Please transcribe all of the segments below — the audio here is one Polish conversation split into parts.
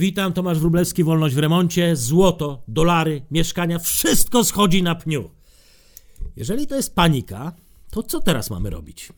Witam, Tomasz Wróblewski, Wolność w remoncie. Złoto, dolary, mieszkania, wszystko schodzi na pniu. Jeżeli to jest panika, to co teraz mamy robić?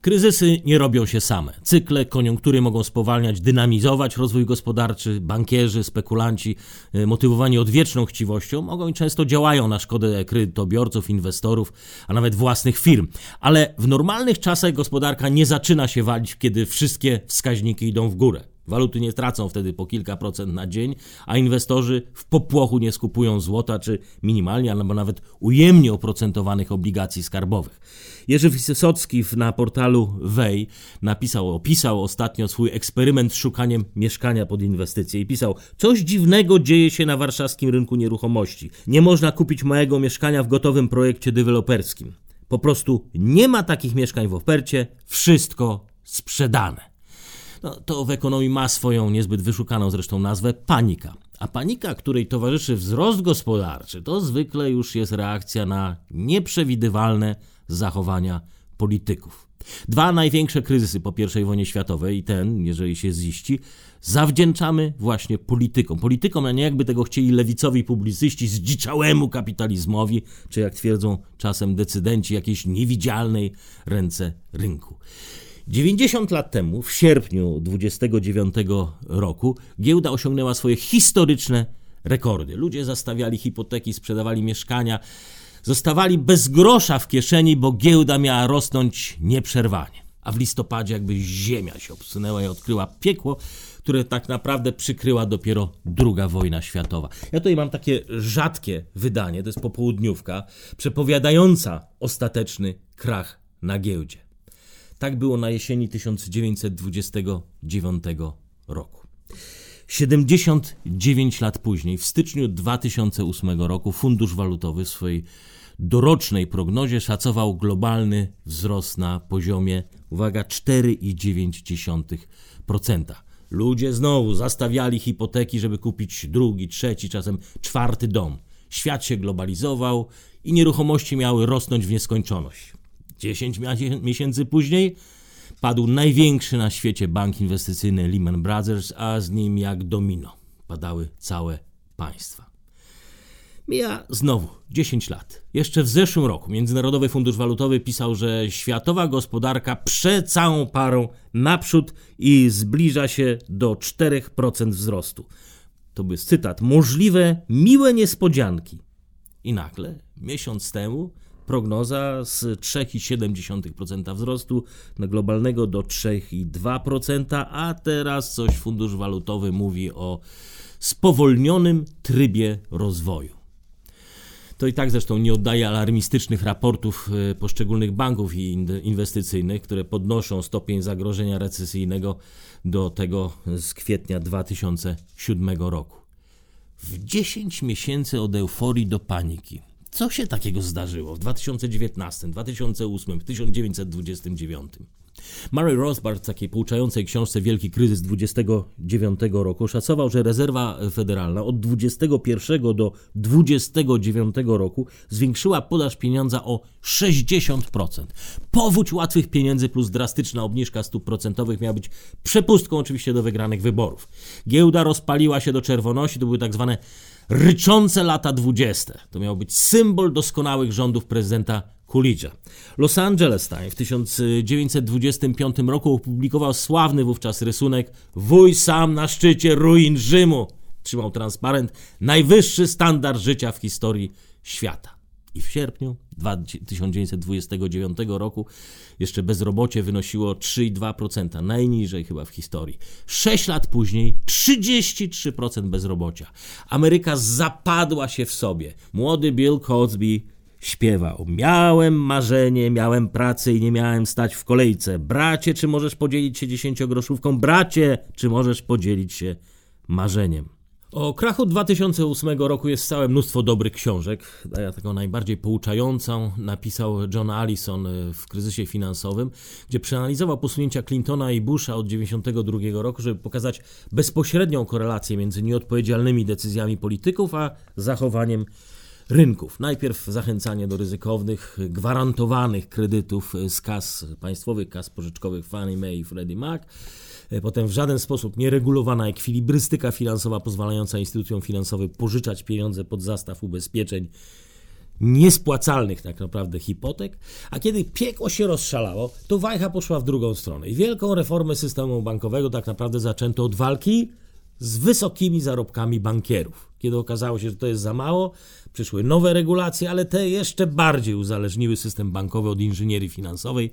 Kryzysy nie robią się same. Cykle, koniunktury mogą spowalniać, dynamizować rozwój gospodarczy. Bankierzy, spekulanci, y, motywowani odwieczną chciwością, mogą i często działają na szkodę kredytobiorców, inwestorów, a nawet własnych firm. Ale w normalnych czasach gospodarka nie zaczyna się walić, kiedy wszystkie wskaźniki idą w górę. Waluty nie tracą wtedy po kilka procent na dzień, a inwestorzy w popłochu nie skupują złota czy minimalnie albo nawet ujemnie oprocentowanych obligacji skarbowych. Jerzy Wysocki na portalu Wej napisał, opisał ostatnio swój eksperyment z szukaniem mieszkania pod inwestycje i pisał: Coś dziwnego dzieje się na warszawskim rynku nieruchomości. Nie można kupić małego mieszkania w gotowym projekcie deweloperskim. Po prostu nie ma takich mieszkań w ofercie, wszystko sprzedane. No, to w ekonomii ma swoją niezbyt wyszukaną zresztą nazwę panika. A panika, której towarzyszy wzrost gospodarczy, to zwykle już jest reakcja na nieprzewidywalne zachowania polityków. Dwa największe kryzysy po I wojnie światowej i ten, jeżeli się ziści, zawdzięczamy właśnie politykom. Politykom, a nie jakby tego chcieli lewicowi publicyści, zdziczałemu kapitalizmowi, czy jak twierdzą czasem decydenci jakiejś niewidzialnej ręce rynku. 90 lat temu, w sierpniu 29 roku, giełda osiągnęła swoje historyczne rekordy. Ludzie zastawiali hipoteki, sprzedawali mieszkania, zostawali bez grosza w kieszeni, bo giełda miała rosnąć nieprzerwanie. A w listopadzie jakby ziemia się obsunęła i odkryła piekło, które tak naprawdę przykryła dopiero II wojna światowa. Ja tutaj mam takie rzadkie wydanie, to jest popołudniówka, przepowiadająca ostateczny krach na giełdzie. Tak było na jesieni 1929 roku. 79 lat później, w styczniu 2008 roku, Fundusz Walutowy w swojej dorocznej prognozie szacował globalny wzrost na poziomie, uwaga, 4,9%. Ludzie znowu zastawiali hipoteki, żeby kupić drugi, trzeci, czasem czwarty dom. Świat się globalizował i nieruchomości miały rosnąć w nieskończoność. 10 miesięcy później padł największy na świecie bank inwestycyjny Lehman Brothers, a z nim jak domino padały całe państwa. Mija znowu 10 lat. Jeszcze w zeszłym roku Międzynarodowy Fundusz Walutowy pisał, że światowa gospodarka prze całą parą naprzód i zbliża się do 4% wzrostu. To był cytat. Możliwe miłe niespodzianki. I nagle, miesiąc temu, prognoza z 3,7% wzrostu na globalnego do 3,2%, a teraz coś Fundusz Walutowy mówi o spowolnionym trybie rozwoju. To i tak zresztą nie oddaje alarmistycznych raportów e, poszczególnych banków inwestycyjnych, które podnoszą stopień zagrożenia recesyjnego do tego z kwietnia 2007 roku. W 10 miesięcy od euforii do paniki co się takiego zdarzyło w 2019, 2008, 1929? Murray Rothbard w takiej pouczającej książce Wielki Kryzys 29 roku szacował, że rezerwa federalna od 21 do 29 roku zwiększyła podaż pieniądza o 60%. Powódź łatwych pieniędzy plus drastyczna obniżka stóp procentowych miała być przepustką oczywiście do wygranych wyborów. Giełda rozpaliła się do czerwoności, to były tak zwane ryczące lata dwudzieste. To miał być symbol doskonałych rządów prezydenta Coolidge'a. Los Angeles Times w 1925 roku opublikował sławny wówczas rysunek Wuj sam na szczycie ruin Rzymu. Trzymał transparent najwyższy standard życia w historii świata. I w sierpniu 1929 roku jeszcze bezrobocie wynosiło 3,2%, najniżej chyba w historii. Sześć lat później 33% bezrobocia. Ameryka zapadła się w sobie. Młody Bill Cosby śpiewał. Miałem marzenie, miałem pracę i nie miałem stać w kolejce. Bracie, czy możesz podzielić się dziesięciogroszówką? Bracie, czy możesz podzielić się marzeniem? O krachu 2008 roku jest całe mnóstwo dobrych książek. Ja taką najbardziej pouczającą napisał John Allison e, w kryzysie finansowym, gdzie przeanalizował posunięcia Clintona i Busha od 1992 roku, żeby pokazać bezpośrednią korelację między nieodpowiedzialnymi decyzjami polityków a zachowaniem rynków. Najpierw zachęcanie do ryzykownych, gwarantowanych kredytów z kas państwowych, kas pożyczkowych Fannie Mae i Freddie Mac. Potem w żaden sposób nieregulowana ekwilibrystyka finansowa pozwalająca instytucjom finansowym pożyczać pieniądze pod zastaw ubezpieczeń niespłacalnych tak naprawdę hipotek, a kiedy piekło się rozszalało, to wajcha poszła w drugą stronę i wielką reformę systemu bankowego tak naprawdę zaczęto od walki z wysokimi zarobkami bankierów. Kiedy okazało się, że to jest za mało, przyszły nowe regulacje, ale te jeszcze bardziej uzależniły system bankowy od inżynierii finansowej.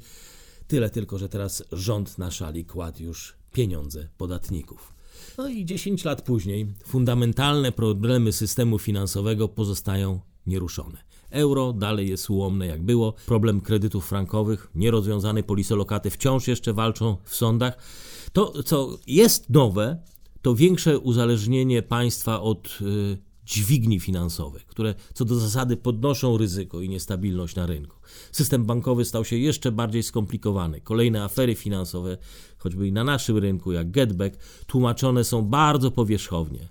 Tyle tylko, że teraz rząd na szali kładł już pieniądze podatników. No i 10 lat później fundamentalne problemy systemu finansowego pozostają nieruszone. Euro dalej jest ułomne jak było. Problem kredytów frankowych, nierozwiązane polisolokaty wciąż jeszcze walczą w sądach. To, co jest nowe, to większe uzależnienie państwa od y, dźwigni finansowych, które co do zasady podnoszą ryzyko i niestabilność na rynku. System bankowy stał się jeszcze bardziej skomplikowany. Kolejne afery finansowe, choćby i na naszym rynku, jak Getback, tłumaczone są bardzo powierzchownie.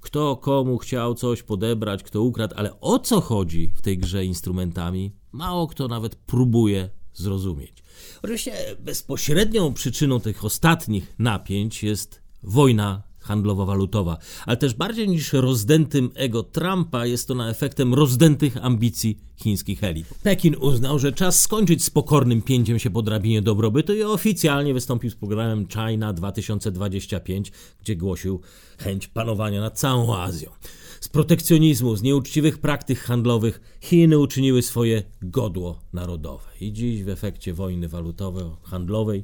Kto komu chciał coś podebrać, kto ukradł, ale o co chodzi w tej grze instrumentami, mało kto nawet próbuje zrozumieć. Oczywiście bezpośrednią przyczyną tych ostatnich napięć jest wojna handlowo-walutowa, ale też bardziej niż rozdętym ego Trumpa jest to na efektem rozdętych ambicji chińskich elit. Pekin uznał, że czas skończyć z pokornym pięciem się po drabinie dobrobytu i oficjalnie wystąpił z programem China 2025, gdzie głosił chęć panowania nad całą Azją. Z protekcjonizmu, z nieuczciwych praktyk handlowych Chiny uczyniły swoje godło narodowe. I dziś w efekcie wojny walutowo-handlowej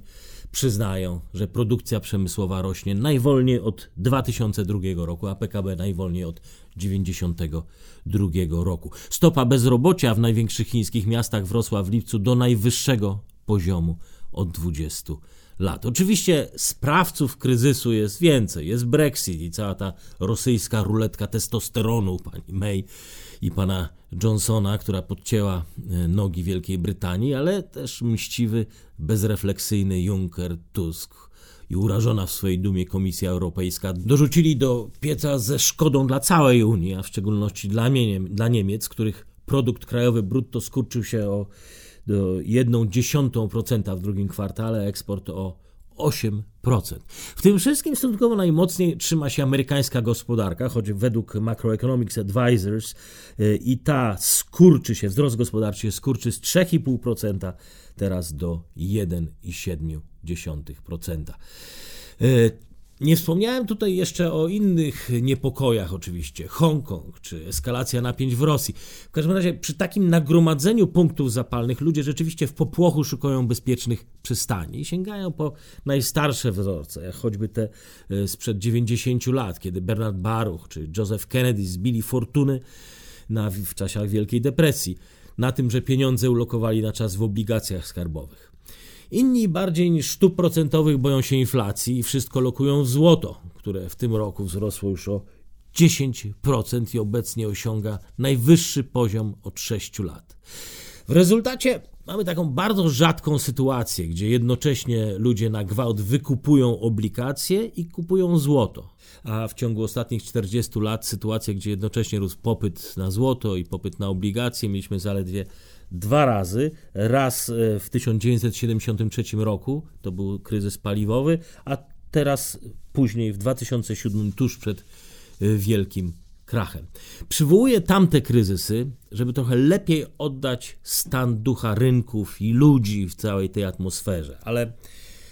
przyznają, że produkcja przemysłowa rośnie najwolniej od 2002 roku, a PKB najwolniej od 1992 roku. Stopa bezrobocia w największych chińskich miastach wrosła w lipcu do najwyższego poziomu od 20 lat. Oczywiście sprawców kryzysu jest więcej. Jest Brexit i cała ta rosyjska ruletka testosteronu pani May i pana Johnsona, która podcięła e, nogi Wielkiej Brytanii, ale też mściwy, bezrefleksyjny Juncker, Tusk i urażona w swojej dumie Komisja Europejska dorzucili do pieca ze szkodą dla całej Unii, a w szczególności dla, dla Niemiec, których produkt krajowy brutto skurczył się o do 1,1% w drugim kwartale, eksport o 8%. W tym wszystkim stosunkowo najmocniej trzyma się amerykańska gospodarka, choć według Macroeconomics Advisors y, i ta skurczy się, wzrost gospodarczy się skurczy z 3,5% teraz do 1,7%. Nie wspomniałem tutaj jeszcze o innych niepokojach, oczywiście. Hongkong czy eskalacja napięć w Rosji. W każdym razie, przy takim nagromadzeniu punktów zapalnych, ludzie rzeczywiście w popłochu szukają bezpiecznych przystani i sięgają po najstarsze wzorce, jak choćby te e, sprzed 90 lat, kiedy Bernard Baruch czy Joseph Kennedy zbili fortuny na, w czasach Wielkiej Depresji na tym, że pieniądze ulokowali na czas w obligacjach skarbowych. Inni bardziej niż stóp procentowych boją się inflacji i wszystko lokują w złoto, które w tym roku wzrosło już o 10% i obecnie osiąga najwyższy poziom od 6 lat. W rezultacie mamy taką bardzo rzadką sytuację, gdzie jednocześnie ludzie na gwałt wykupują obligacje i kupują złoto. A w ciągu ostatnich 40 lat sytuację, gdzie jednocześnie rósł popyt na złoto i popyt na obligacje, mieliśmy zaledwie dwa razy. Raz e, w 1973 roku, to był kryzys paliwowy, a teraz później w 2007, tuż przed e, wielkim krachem. Przywołuję tamte kryzysy, żeby trochę lepiej oddać stan ducha rynków i ludzi w całej tej atmosferze, ale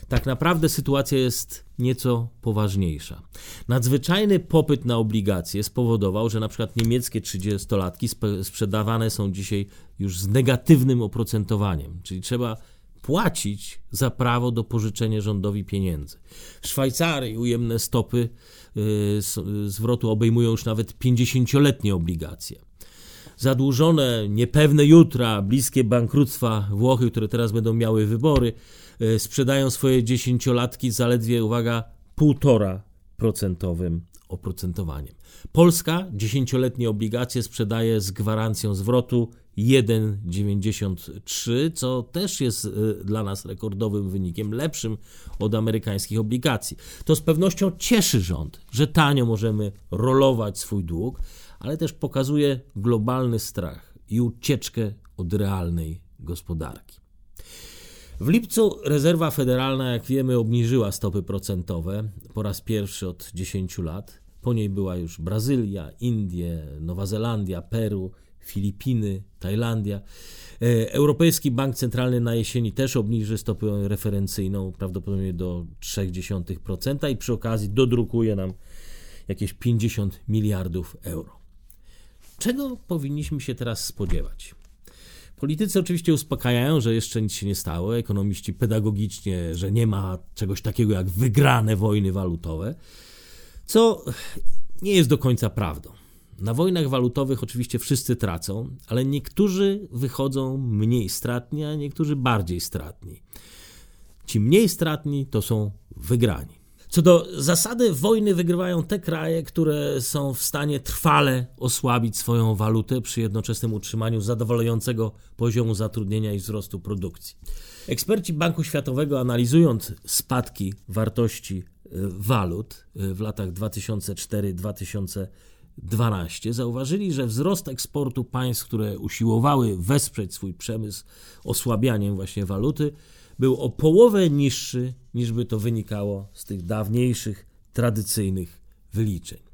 tak naprawdę sytuacja jest nieco poważniejsza. Nadzwyczajny popyt na obligacje spowodował, że na przykład niemieckie 30-latki sprzedawane są dzisiaj już z negatywnym oprocentowaniem, czyli trzeba płacić za prawo do pożyczenia rządowi pieniędzy. W Szwajcarii ujemne stopy yy, zwrotu obejmują już nawet 50-letnie obligacje. Zadłużone, niepewne jutra, bliskie bankructwa Włochy, które teraz będą miały wybory, yy, sprzedają swoje dziesięciolatki zaledwie, uwaga, 1,5% oprocentowaniem. Polska dziesięcioletnie obligacje sprzedaje z gwarancją zwrotu 1,93, co też jest y, dla nas rekordowym wynikiem, lepszym od amerykańskich obligacji. To z pewnością cieszy rząd, że tanio możemy rolować swój dług, ale też pokazuje globalny strach i ucieczkę od realnej gospodarki. W lipcu rezerwa federalna, jak wiemy, obniżyła stopy procentowe po raz pierwszy od 10 lat. Po niej była już Brazylia, Indie, Nowa Zelandia, Peru, Filipiny, Tajlandia. E, Europejski Bank Centralny na jesieni też obniży stopę referencyjną prawdopodobnie do 0,3% i przy okazji dodrukuje nam jakieś 50 miliardów euro. Czego powinniśmy się teraz spodziewać? Politycy oczywiście uspokajają, że jeszcze nic się nie stało, ekonomiści pedagogicznie, że nie ma czegoś takiego jak wygrane wojny walutowe, co nie jest do końca prawdą. Na wojnach walutowych oczywiście wszyscy tracą, ale niektórzy wychodzą mniej stratni, a niektórzy bardziej stratni. Ci mniej stratni to są wygrani. Co do zasady, wojny wygrywają te kraje, które są w stanie trwale osłabić swoją walutę przy jednoczesnym utrzymaniu zadowalającego poziomu zatrudnienia i wzrostu produkcji. Eksperci Banku Światowego, analizując spadki wartości e, walut e, w latach 2004-2012, zauważyli, że wzrost eksportu państw, które usiłowały wesprzeć swój przemysł osłabianiem właśnie waluty, był o połowę niższy niż by to wynikało z tych dawniejszych, tradycyjnych wyliczeń.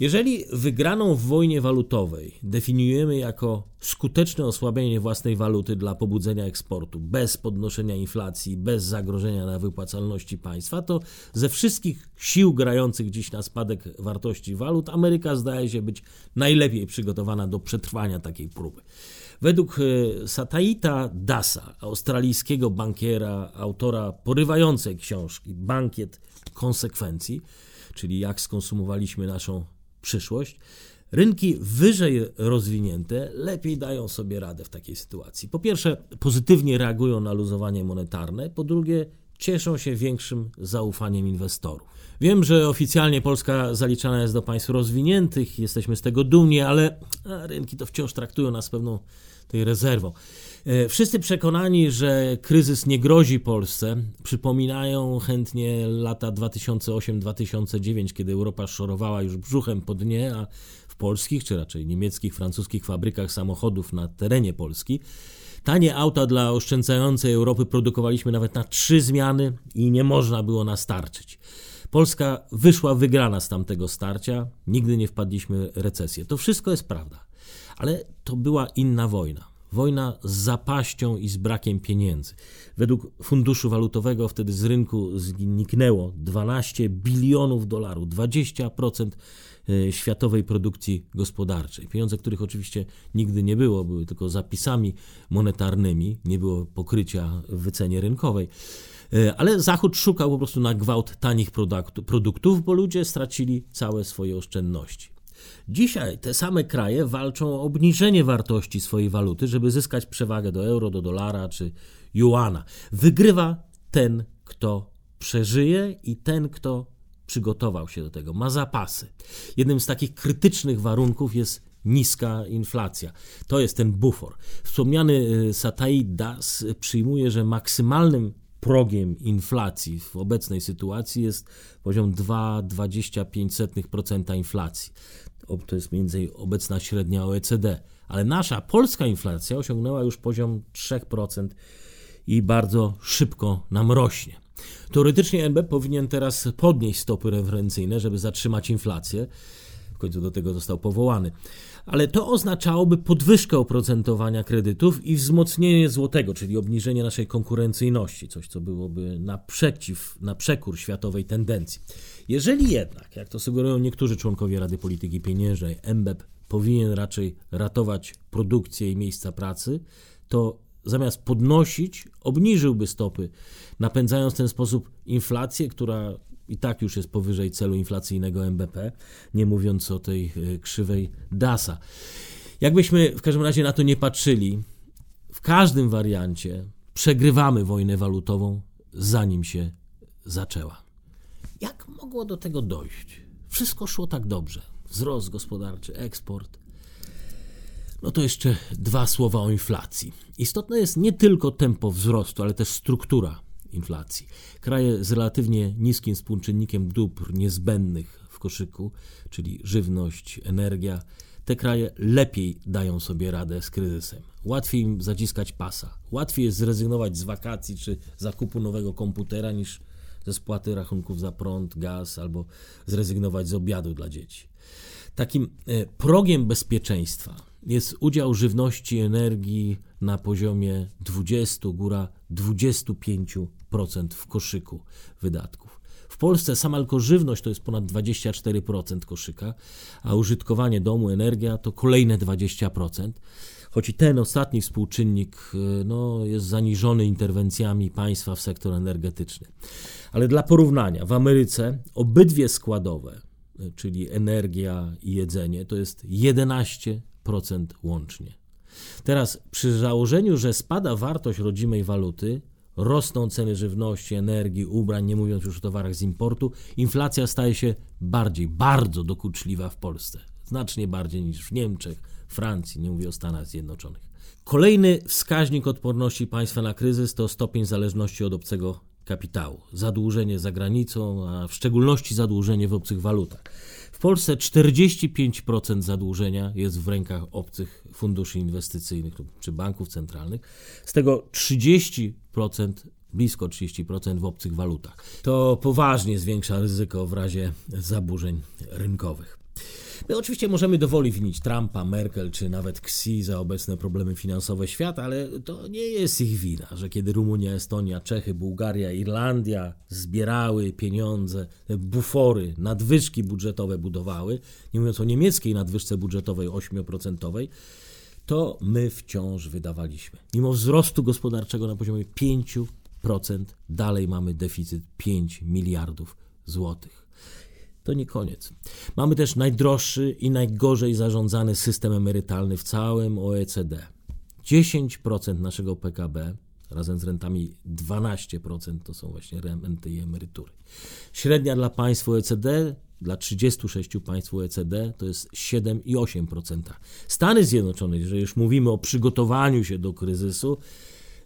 Jeżeli wygraną w wojnie walutowej definiujemy jako skuteczne osłabienie własnej waluty dla pobudzenia eksportu, bez podnoszenia inflacji, bez zagrożenia na wypłacalności państwa, to ze wszystkich sił grających dziś na spadek wartości walut, Ameryka zdaje się być najlepiej przygotowana do przetrwania takiej próby. Według e, Sataita Dasa, australijskiego bankiera, autora porywającej książki Bankiet Konsekwencji, czyli jak skonsumowaliśmy naszą przyszłość, rynki wyżej rozwinięte lepiej dają sobie radę w takiej sytuacji. Po pierwsze, pozytywnie reagują na luzowanie monetarne, po drugie, cieszą się większym zaufaniem inwestorów. Wiem, że oficjalnie Polska zaliczana jest do państw rozwiniętych, jesteśmy z tego dumni, ale rynki to wciąż traktują nas pewną tej rezerwą. E, wszyscy przekonani, że kryzys nie grozi Polsce, przypominają chętnie lata 2008-2009, kiedy Europa szorowała już brzuchem po dnie, a w polskich, czy raczej niemieckich, francuskich fabrykach samochodów na terenie Polski Tanie auta dla oszczędzającej Europy produkowaliśmy nawet na trzy zmiany i nie można było nastarczyć. Polska wyszła wygrana z tamtego starcia, nigdy nie wpadliśmy w recesję. To wszystko jest prawda. Ale to była inna wojna. Wojna z zapaścią i z brakiem pieniędzy. Według Funduszu Walutowego wtedy z rynku zniknęło 12 bilionów dolarów, 20% e, światowej produkcji gospodarczej. Pieniądze, których oczywiście nigdy nie było, były tylko zapisami monetarnymi, nie było pokrycia w wycenie rynkowej. E, ale Zachód szukał po prostu na gwałt tanich produktów, bo ludzie stracili całe swoje oszczędności. Dzisiaj te same kraje walczą o obniżenie wartości swojej waluty, żeby zyskać przewagę do euro, do dolara czy juana. Wygrywa ten, kto przeżyje i ten, kto przygotował się do tego, ma zapasy. Jednym z takich krytycznych warunków jest niska inflacja. To jest ten bufor. Wspomniany y, Satai Das przyjmuje, że maksymalnym progiem inflacji w obecnej sytuacji jest poziom 2,25% inflacji to jest między innymi obecna średnia OECD, ale nasza polska inflacja osiągnęła już poziom 3% i bardzo szybko nam rośnie. Teoretycznie NB powinien teraz podnieść stopy referencyjne, żeby zatrzymać inflację. W końcu do tego został powołany. Ale to oznaczałoby podwyżkę oprocentowania kredytów i wzmocnienie złotego, czyli obniżenie naszej konkurencyjności, coś co byłoby naprzeciw, na przekór światowej tendencji. Jeżeli jednak, jak to sugerują niektórzy członkowie Rady Polityki Pieniężnej, MBEP powinien raczej ratować produkcję i miejsca pracy, to zamiast podnosić, obniżyłby stopy, napędzając w ten sposób inflację, która i tak już jest powyżej celu inflacyjnego MBP, nie mówiąc o tej e, krzywej DASA. Jakbyśmy w każdym razie na to nie patrzyli, w każdym wariancie przegrywamy wojnę walutową, zanim się zaczęła. Jak mogło do tego dojść? Wszystko szło tak dobrze. Wzrost gospodarczy, eksport. No to jeszcze dwa słowa o inflacji. Istotne jest nie tylko tempo wzrostu, ale też struktura inflacji. Kraje z relatywnie niskim współczynnikiem dóbr niezbędnych w koszyku, czyli żywność, energia, te kraje lepiej dają sobie radę z kryzysem. Łatwiej im zaciskać pasa. Łatwiej jest zrezygnować z wakacji czy zakupu nowego komputera niż ze spłaty rachunków za prąd, gaz albo zrezygnować z obiadu dla dzieci. Takim e, progiem bezpieczeństwa jest udział żywności i energii na poziomie 20, góra 25% w koszyku wydatków. W Polsce sama tylko żywność to jest ponad 24% koszyka, a użytkowanie domu, energia to kolejne 20%. Choć i ten ostatni współczynnik e, no, jest zaniżony interwencjami państwa w sektor energetyczny. Ale dla porównania, w Ameryce obydwie składowe, e, czyli energia i jedzenie, to jest 11% łącznie. Teraz przy założeniu, że spada wartość rodzimej waluty, rosną ceny żywności, energii, ubrań, nie mówiąc już o towarach z importu, inflacja staje się bardziej, bardzo dokuczliwa w Polsce. Znacznie bardziej niż w Niemczech, Francji, nie mówię o Stanach Zjednoczonych. Kolejny wskaźnik odporności państwa na kryzys to stopień zależności od obcego kapitału. Zadłużenie za granicą, a w szczególności zadłużenie w obcych walutach. W Polsce 45% zadłużenia jest w rękach obcych funduszy inwestycyjnych czy banków centralnych, z tego 30% blisko 30% w obcych walutach. To poważnie zwiększa ryzyko w razie zaburzeń rynkowych. My oczywiście możemy dowoli winić Trumpa, Merkel czy nawet Xi za obecne problemy finansowe świata, ale to nie jest ich wina, że kiedy Rumunia, Estonia, Czechy, Bułgaria, Irlandia zbierały pieniądze, bufory, nadwyżki budżetowe budowały, nie mówiąc o niemieckiej nadwyżce budżetowej 8%, to my wciąż wydawaliśmy. Mimo wzrostu gospodarczego na poziomie 5%, dalej mamy deficyt 5 miliardów złotych to nie koniec. Mamy też najdroższy i najgorzej zarządzany system emerytalny w całym OECD. 10% naszego PKB, razem z rentami 12% to są właśnie renty i emerytury. Średnia dla państw OECD, dla 36 państw OECD to jest 7,8%. Stany Zjednoczone, jeżeli już mówimy o przygotowaniu się do kryzysu,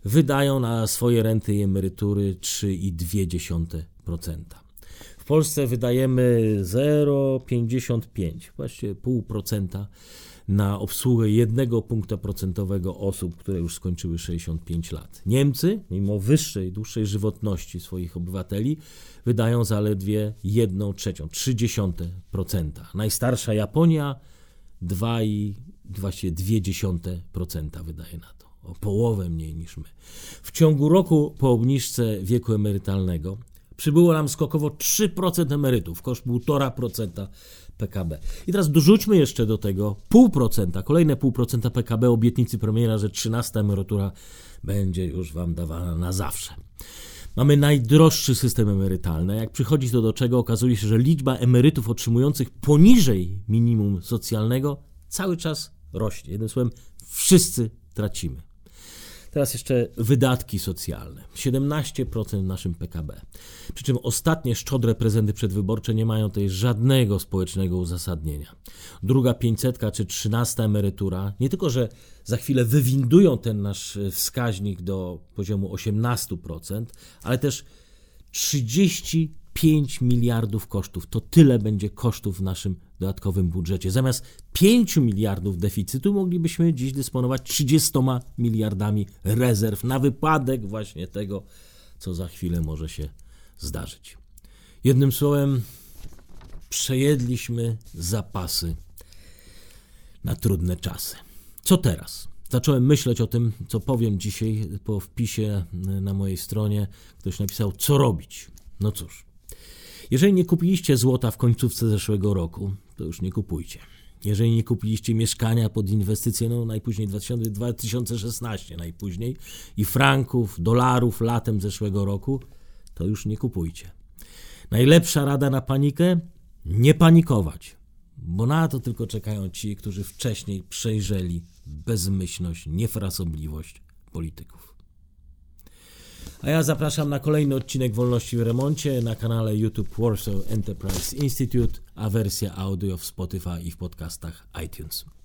wydają na swoje renty i emerytury 3,2%. Polsce wydajemy 0,55, właściwie 0,5% na obsługę jednego punkta procentowego osób, które już skończyły 65 lat. Niemcy, mimo wyższej, dłuższej żywotności swoich obywateli, wydają zaledwie 1 trzecią, 0,3%. Najstarsza Japonia 2,2% wydaje na to. O połowę mniej niż my. W ciągu roku po obniżce wieku emerytalnego przybyło nam skokowo 3% emerytów, koszt 1,5% PKB. I teraz dorzućmy jeszcze do tego 0,5%, kolejne 0,5% PKB obietnicy premiera, że 13 emerytura będzie już wam dawana na zawsze. Mamy najdroższy system emerytalny. Jak przychodzi to do czego, okazuje się, że liczba emerytów otrzymujących poniżej minimum socjalnego cały czas rośnie. Jednym słowem, wszyscy tracimy. Teraz jeszcze wydatki socjalne. 17% w naszym PKB. Przy czym ostatnie szczodre prezenty przedwyborcze nie mają tutaj żadnego społecznego uzasadnienia. Druga 500 czy 13 emerytura nie tylko, że za chwilę wywindują ten nasz wskaźnik do poziomu 18%, ale też 30 5 miliardów kosztów. To tyle będzie kosztów w naszym dodatkowym budżecie. Zamiast 5 miliardów deficytu moglibyśmy dziś dysponować 30 miliardami rezerw na wypadek właśnie tego, co za chwilę może się zdarzyć. Jednym słowem, przejedliśmy zapasy na trudne czasy. Co teraz? Zacząłem myśleć o tym, co powiem dzisiaj po wpisie na mojej stronie. Ktoś napisał, co robić. No cóż, jeżeli nie kupiliście złota w końcówce zeszłego roku, to już nie kupujcie. Jeżeli nie kupiliście mieszkania pod inwestycje, no najpóźniej 2016 najpóźniej i franków, dolarów latem zeszłego roku, to już nie kupujcie. Najlepsza rada na panikę? Nie panikować, bo na to tylko czekają ci, którzy wcześniej przejrzeli bezmyślność, niefrasobliwość polityków. A ja zapraszam na kolejny odcinek Wolności w Remoncie na kanale YouTube Warsaw Enterprise Institute, a wersja audio w Spotify i w podcastach iTunes.